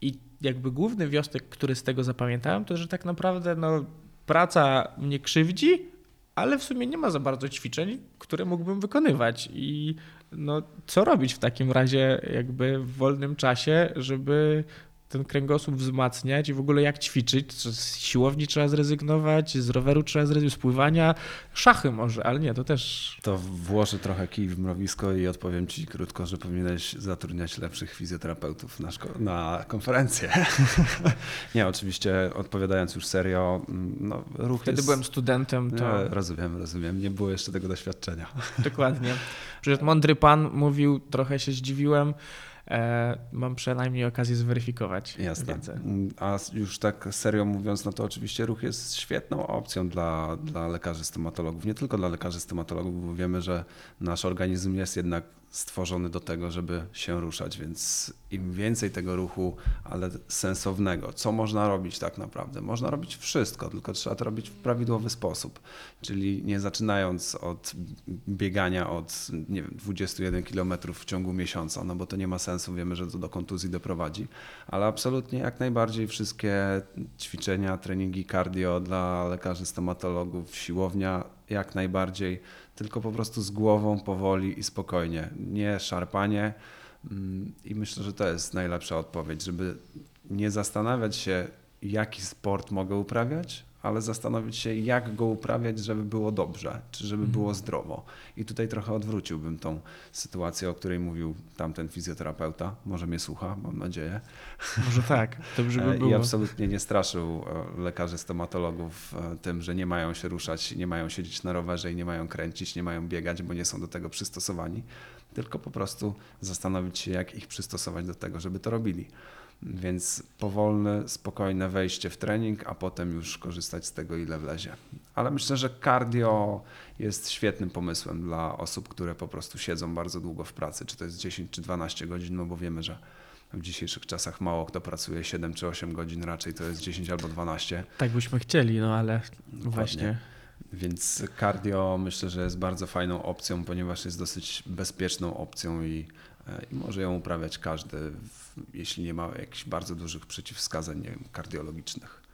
I jakby główny wniosek, który z tego zapamiętałem, to że tak naprawdę no, praca mnie krzywdzi, ale w sumie nie ma za bardzo ćwiczeń, które mógłbym wykonywać. I no, co robić w takim razie, jakby w wolnym czasie, żeby ten kręgosłup wzmacniać i w ogóle jak ćwiczyć. Z siłowni trzeba zrezygnować, z roweru trzeba zrezygnować, z pływania, szachy może, ale nie, to też... To włożę trochę kij w mrowisko i odpowiem ci krótko, że powinieneś zatrudniać lepszych fizjoterapeutów na, szko- na konferencję. [laughs] nie, oczywiście odpowiadając już serio, mm, no, ruch Wtedy jest... byłem studentem, to... Ja, rozumiem, rozumiem. Nie było jeszcze tego doświadczenia. Dokładnie. Przecież mądry pan mówił, trochę się zdziwiłem, mam przynajmniej okazję zweryfikować Jasne. wiedzę. A już tak serio mówiąc, no to oczywiście ruch jest świetną opcją dla, dla lekarzy stomatologów. Nie tylko dla lekarzy stomatologów, bo wiemy, że nasz organizm jest jednak stworzony do tego, żeby się ruszać, więc im więcej tego ruchu, ale sensownego, co można robić tak naprawdę? Można robić wszystko, tylko trzeba to robić w prawidłowy sposób, czyli nie zaczynając od biegania od nie wiem, 21 km w ciągu miesiąca, no bo to nie ma sensu, wiemy, że to do kontuzji doprowadzi, ale absolutnie jak najbardziej wszystkie ćwiczenia, treningi cardio dla lekarzy stomatologów, siłownia jak najbardziej tylko po prostu z głową, powoli i spokojnie. Nie szarpanie. Mm, I myślę, że to jest najlepsza odpowiedź, żeby nie zastanawiać się, jaki sport mogę uprawiać, ale zastanowić się, jak go uprawiać, żeby było dobrze, czy żeby mhm. było zdrowo. I tutaj trochę odwróciłbym tą sytuację, o której mówił tamten fizjoterapeuta. Może mnie słucha, mam nadzieję. Może tak, dobrze [laughs] by było. I absolutnie nie straszył e, lekarzy stomatologów e, tym, że nie mają się ruszać, nie mają siedzieć na rowerze i nie mają kręcić, nie mają biegać, bo nie są do tego przystosowani, tylko po prostu zastanowić się, jak ich przystosować do tego, żeby to robili. Więc powolne, spokojne wejście w trening, a potem już korzystać z tego, ile wlezie. Ale myślę, że cardio jest świetnym pomysłem dla osób, które po prostu siedzą bardzo długo w pracy, czy to jest 10 czy 12 godzin, no bo wiemy, że w dzisiejszych czasach mało kto pracuje 7 czy 8 godzin, raczej to jest 10 albo 12. Tak byśmy chcieli, no ale Dokładnie. właśnie. Więc cardio myślę, że jest bardzo fajną opcją, ponieważ jest dosyć bezpieczną opcją i i może ją uprawiać każdy, jeśli nie ma jakichś bardzo dużych przeciwwskazań wiem, kardiologicznych.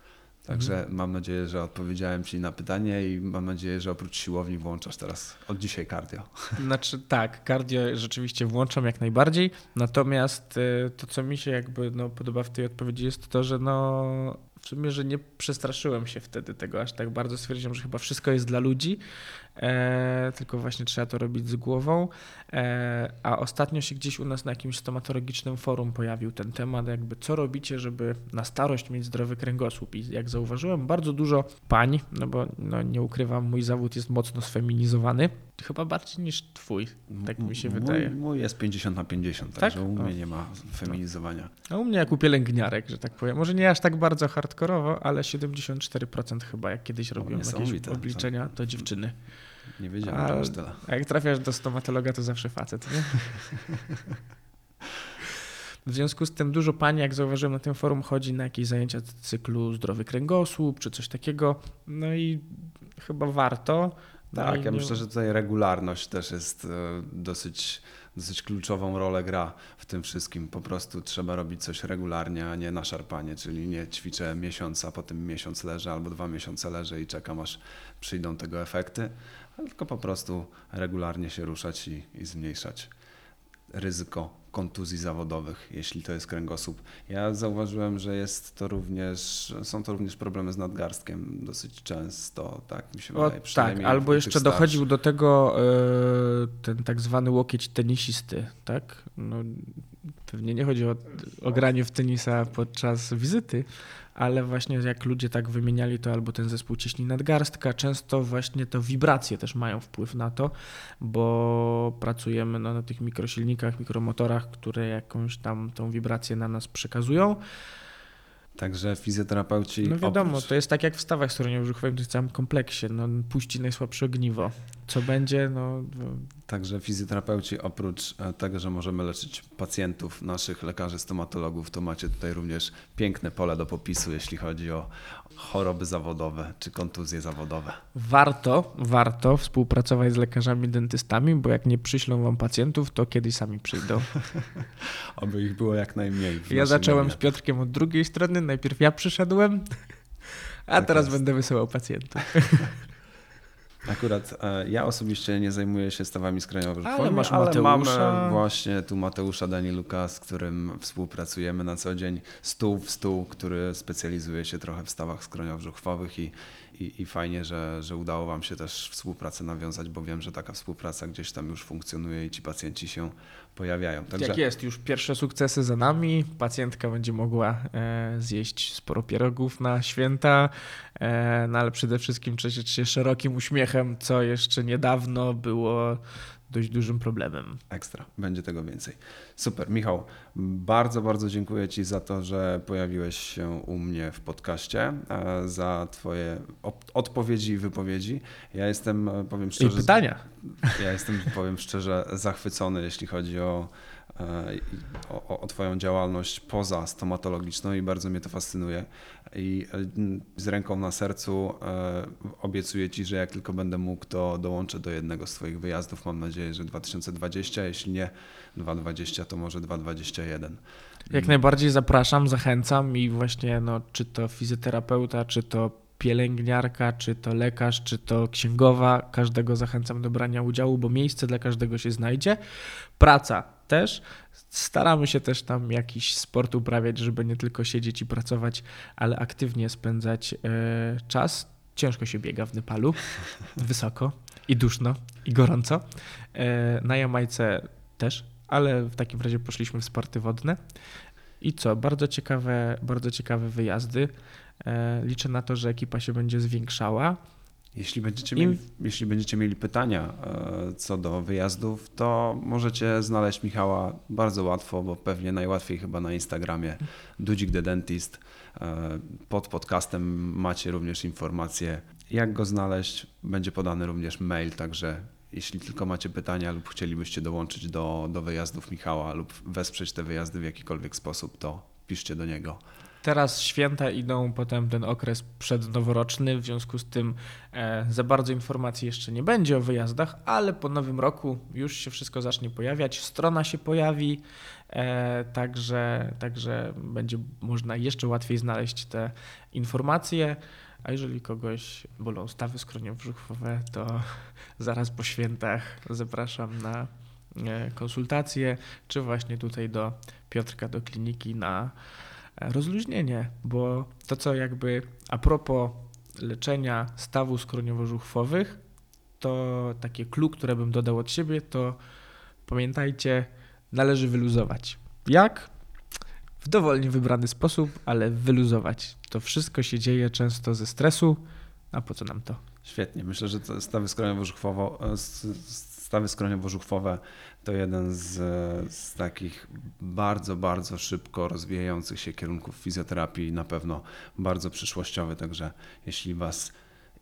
Także mhm. mam nadzieję, że odpowiedziałem Ci na pytanie i mam nadzieję, że oprócz siłowni włączasz teraz od dzisiaj cardio. [laughs] Znaczy tak, cardio rzeczywiście włączam jak najbardziej, natomiast y, to, co mi się jakby no, podoba w tej odpowiedzi jest to, że no, w sumie, że nie przestraszyłem się wtedy tego aż tak bardzo. Stwierdziłem, że chyba wszystko jest dla ludzi, e, tylko właśnie trzeba to robić z głową. E, a ostatnio się gdzieś u nas na jakimś stomatologicznym forum pojawił ten temat, jakby co robicie, żeby na starość mieć zdrowy kręgosłup. I jak zauważyłem, bardzo dużo pań, no bo no, nie ukrywam, mój zawód jest mocno sfeminizowany. Chyba bardziej niż twój, tak mi się mój, wydaje. Mój jest 50 na 50, tak? także u mnie nie ma feminizowania. No. A u mnie jak u pielęgniarek, że tak powiem. Może nie aż tak bardzo hardkorowo, ale 74% chyba, jak kiedyś robiłem jakieś obliczenia, to dziewczyny. Nie wiedziałem, że aż tyle. A jak trafiasz do stomatologa, to zawsze facet, nie? [laughs] W związku z tym dużo pani, jak zauważyłem na tym forum, chodzi na jakieś zajęcia cyklu zdrowy kręgosłup czy coś takiego. No i chyba warto. No tak, ja nie... myślę, że tutaj regularność też jest e, dosyć, dosyć kluczową rolę gra w tym wszystkim. Po prostu trzeba robić coś regularnie, a nie na szarpanie, czyli nie ćwiczę miesiąc, a potem miesiąc leżę albo dwa miesiące leżę i czekam aż przyjdą tego efekty, tylko po prostu regularnie się ruszać i, i zmniejszać ryzyko kontuzji zawodowych, jeśli to jest kręgosłup. Ja zauważyłem, że jest to również, są to również problemy z nadgarstkiem dosyć często, tak mi się wydaje. O, tak, albo jeszcze dochodził do tego e, ten tak zwany łokieć tenisisty, tak? No, pewnie nie chodzi o, o granie w tenisa podczas wizyty, ale właśnie jak ludzie tak wymieniali to albo ten zespół ciśni nadgarstka, często właśnie to wibracje też mają wpływ na to, bo pracujemy no, na tych mikrosilnikach, mikromotorach, które jakąś tam tą wibrację na nas przekazują. Także fizjoterapeuci. No wiadomo, oprócz... to jest tak jak w stawach skroniowo-brzuchowym, to jest w całym kompleksie. No, puści najsłabsze ogniwo. Co będzie, no. Także fizjoterapeuci oprócz e, tego, że możemy leczyć pacjentów, naszych lekarzy, stomatologów, to macie tutaj również piękne pole do popisu, jeśli chodzi o choroby zawodowe czy kontuzje zawodowe. Warto, warto współpracować z lekarzami dentystami, bo jak nie przyślą wam pacjentów, to kiedyś sami przyjdą. [laughs] Oby ich było jak najmniej. Ja zacząłem z Piotrkiem od drugiej strony. Najpierw ja przyszedłem, [laughs] a tak teraz jest. będę wysyłał pacjentów. [laughs] Akurat e, ja osobiście nie zajmuję się stawami skroniowymi, ale masz Mateusza. mamy właśnie tu Mateusza Daniluka, z którym współpracujemy na co dzień, stół w stół, który specjalizuje się trochę w stawach skroniowo-żuchwowych i i, i fajnie, że, że udało Wam się też współpracę nawiązać, bo wiem, że taka współpraca gdzieś tam już funkcjonuje i ci pacjenci się pojawiają. Także... Jak jest, już pierwsze sukcesy za nami. Pacjentka będzie mogła e, zjeść sporo pierogów na święta, e, no ale przede wszystkim cieszyć się szerokim uśmiechem, co jeszcze niedawno było dość dużym problemem. Ekstra, będzie tego więcej. Super, Michał, bardzo, bardzo dziękuję Ci za to, że pojawiłeś się u mnie w podcaście, e, za Twoje odpowiedzi i wypowiedzi. Ja jestem, e, powiem szczerze. I pytania. Ja jestem, powiem szczerze, zachwycony, jeśli chodzi o E, o, o, Twoją działalność poza stomatologiczną i bardzo mnie to fascynuje. I e, z ręką na sercu e, obiecuję Ci, że jak tylko będę mógł, to dołączę do jednego z Twoich wyjazdów. Mam nadzieję, że 2020, jeśli nie 2020, to może 2021. Jak najbardziej zapraszam, zachęcam i właśnie no, czy to fizjoterapeuta, czy to pielęgniarka, czy to lekarz, czy to księgowa, każdego zachęcam do brania udziału, bo miejsce dla każdego się znajdzie. Praca też. Staramy się też tam jakiś sport uprawiać, żeby nie tylko siedzieć i pracować, ale aktywnie spędzać e, czas. Ciężko się biega w Nepalu, [laughs] wysoko i duszno i gorąco. E, na Jamajce też, ale w takim razie poszliśmy w sporty wodne. I co? Bardzo ciekawe, bardzo ciekawe wyjazdy. E, liczę na to, że ekipa się będzie zwiększała. Jeśli będziecie, mieli, jeśli będziecie mieli pytania e, co do wyjazdów, to możecie znaleźć Michała bardzo łatwo, bo pewnie najłatwiej chyba na Instagramie Dudzik the Dentist. E, pod podcastem macie również informacje, jak go znaleźć. Będzie podany również mail, także jeśli tylko macie pytania lub chcielibyście dołączyć do, do wyjazdów Michała lub wesprzeć te wyjazdy w jakikolwiek sposób, to piszcie do niego. Teraz święta idą, potem ten okres przednoworoczny, w związku z tym e, za bardzo informacji jeszcze nie będzie o wyjazdach, ale po nowym roku już się wszystko zacznie pojawiać, strona się pojawi, e, także, także będzie można jeszcze łatwiej znaleźć te informacje. A jeżeli kogoś bolą stawy skroniowo-brzuchowe, to [laughs] zaraz po świętach zapraszam na e, konsultacje, czy właśnie tutaj do Piotrka, do kliniki na rozluźnienie, bo to co jakby a propos leczenia stawów skroniowo-żuchwowych, to takie clue, które bym dodał od siebie, to pamiętajcie, należy wyluzować. Jak? W dowolnie wybrany sposób, ale wyluzować. To wszystko się dzieje często ze stresu, a po co nam to? Świetnie. Myślę, że stawy skroniowo-żuchwowe stawy skroniowo-żuchwowe to jeden z, z, takich bardzo, bardzo szybko rozwijających się kierunków fizjoterapii, na pewno bardzo przyszłościowy. Także jeśli Was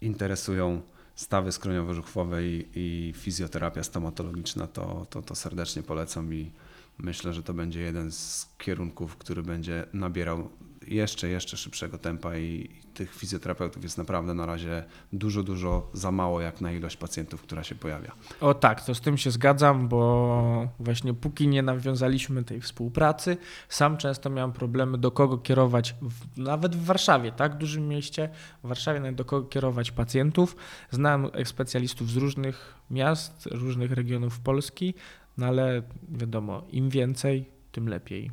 interesują stawy skroniowo-żuchwowe i, i fizjoterapia stomatologiczna, to, to, to serdecznie polecam i myślę, że to będzie jeden z kierunków, który będzie nabierał jeszcze, jeszcze szybszego tempa i tych fizjoterapeutów jest naprawdę na razie dużo, dużo za mało jak na ilość pacjentów, która się pojawia. O tak, to z tym się zgadzam, bo właśnie póki nie nawiązaliśmy tej współpracy, sam często miałem problemy do kogo kierować, w, nawet w Warszawie, tak, dużym mieście, w Warszawie do kogo kierować pacjentów. Znałem specjalistów z różnych miast, różnych regionów Polski, no ale wiadomo, im więcej, tym lepiej.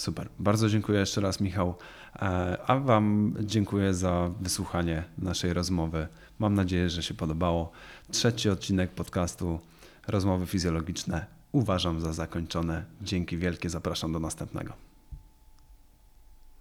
Super. Bardzo dziękuję jeszcze raz, Michał. E, a Wam dziękuję za wysłuchanie naszej rozmowy. Mam nadzieję, że się podobało. Trzeci odcinek podcastu Rozmowy Fizjologiczne. uważam za zakończone. Dzięki wielkie, zapraszam do następnego.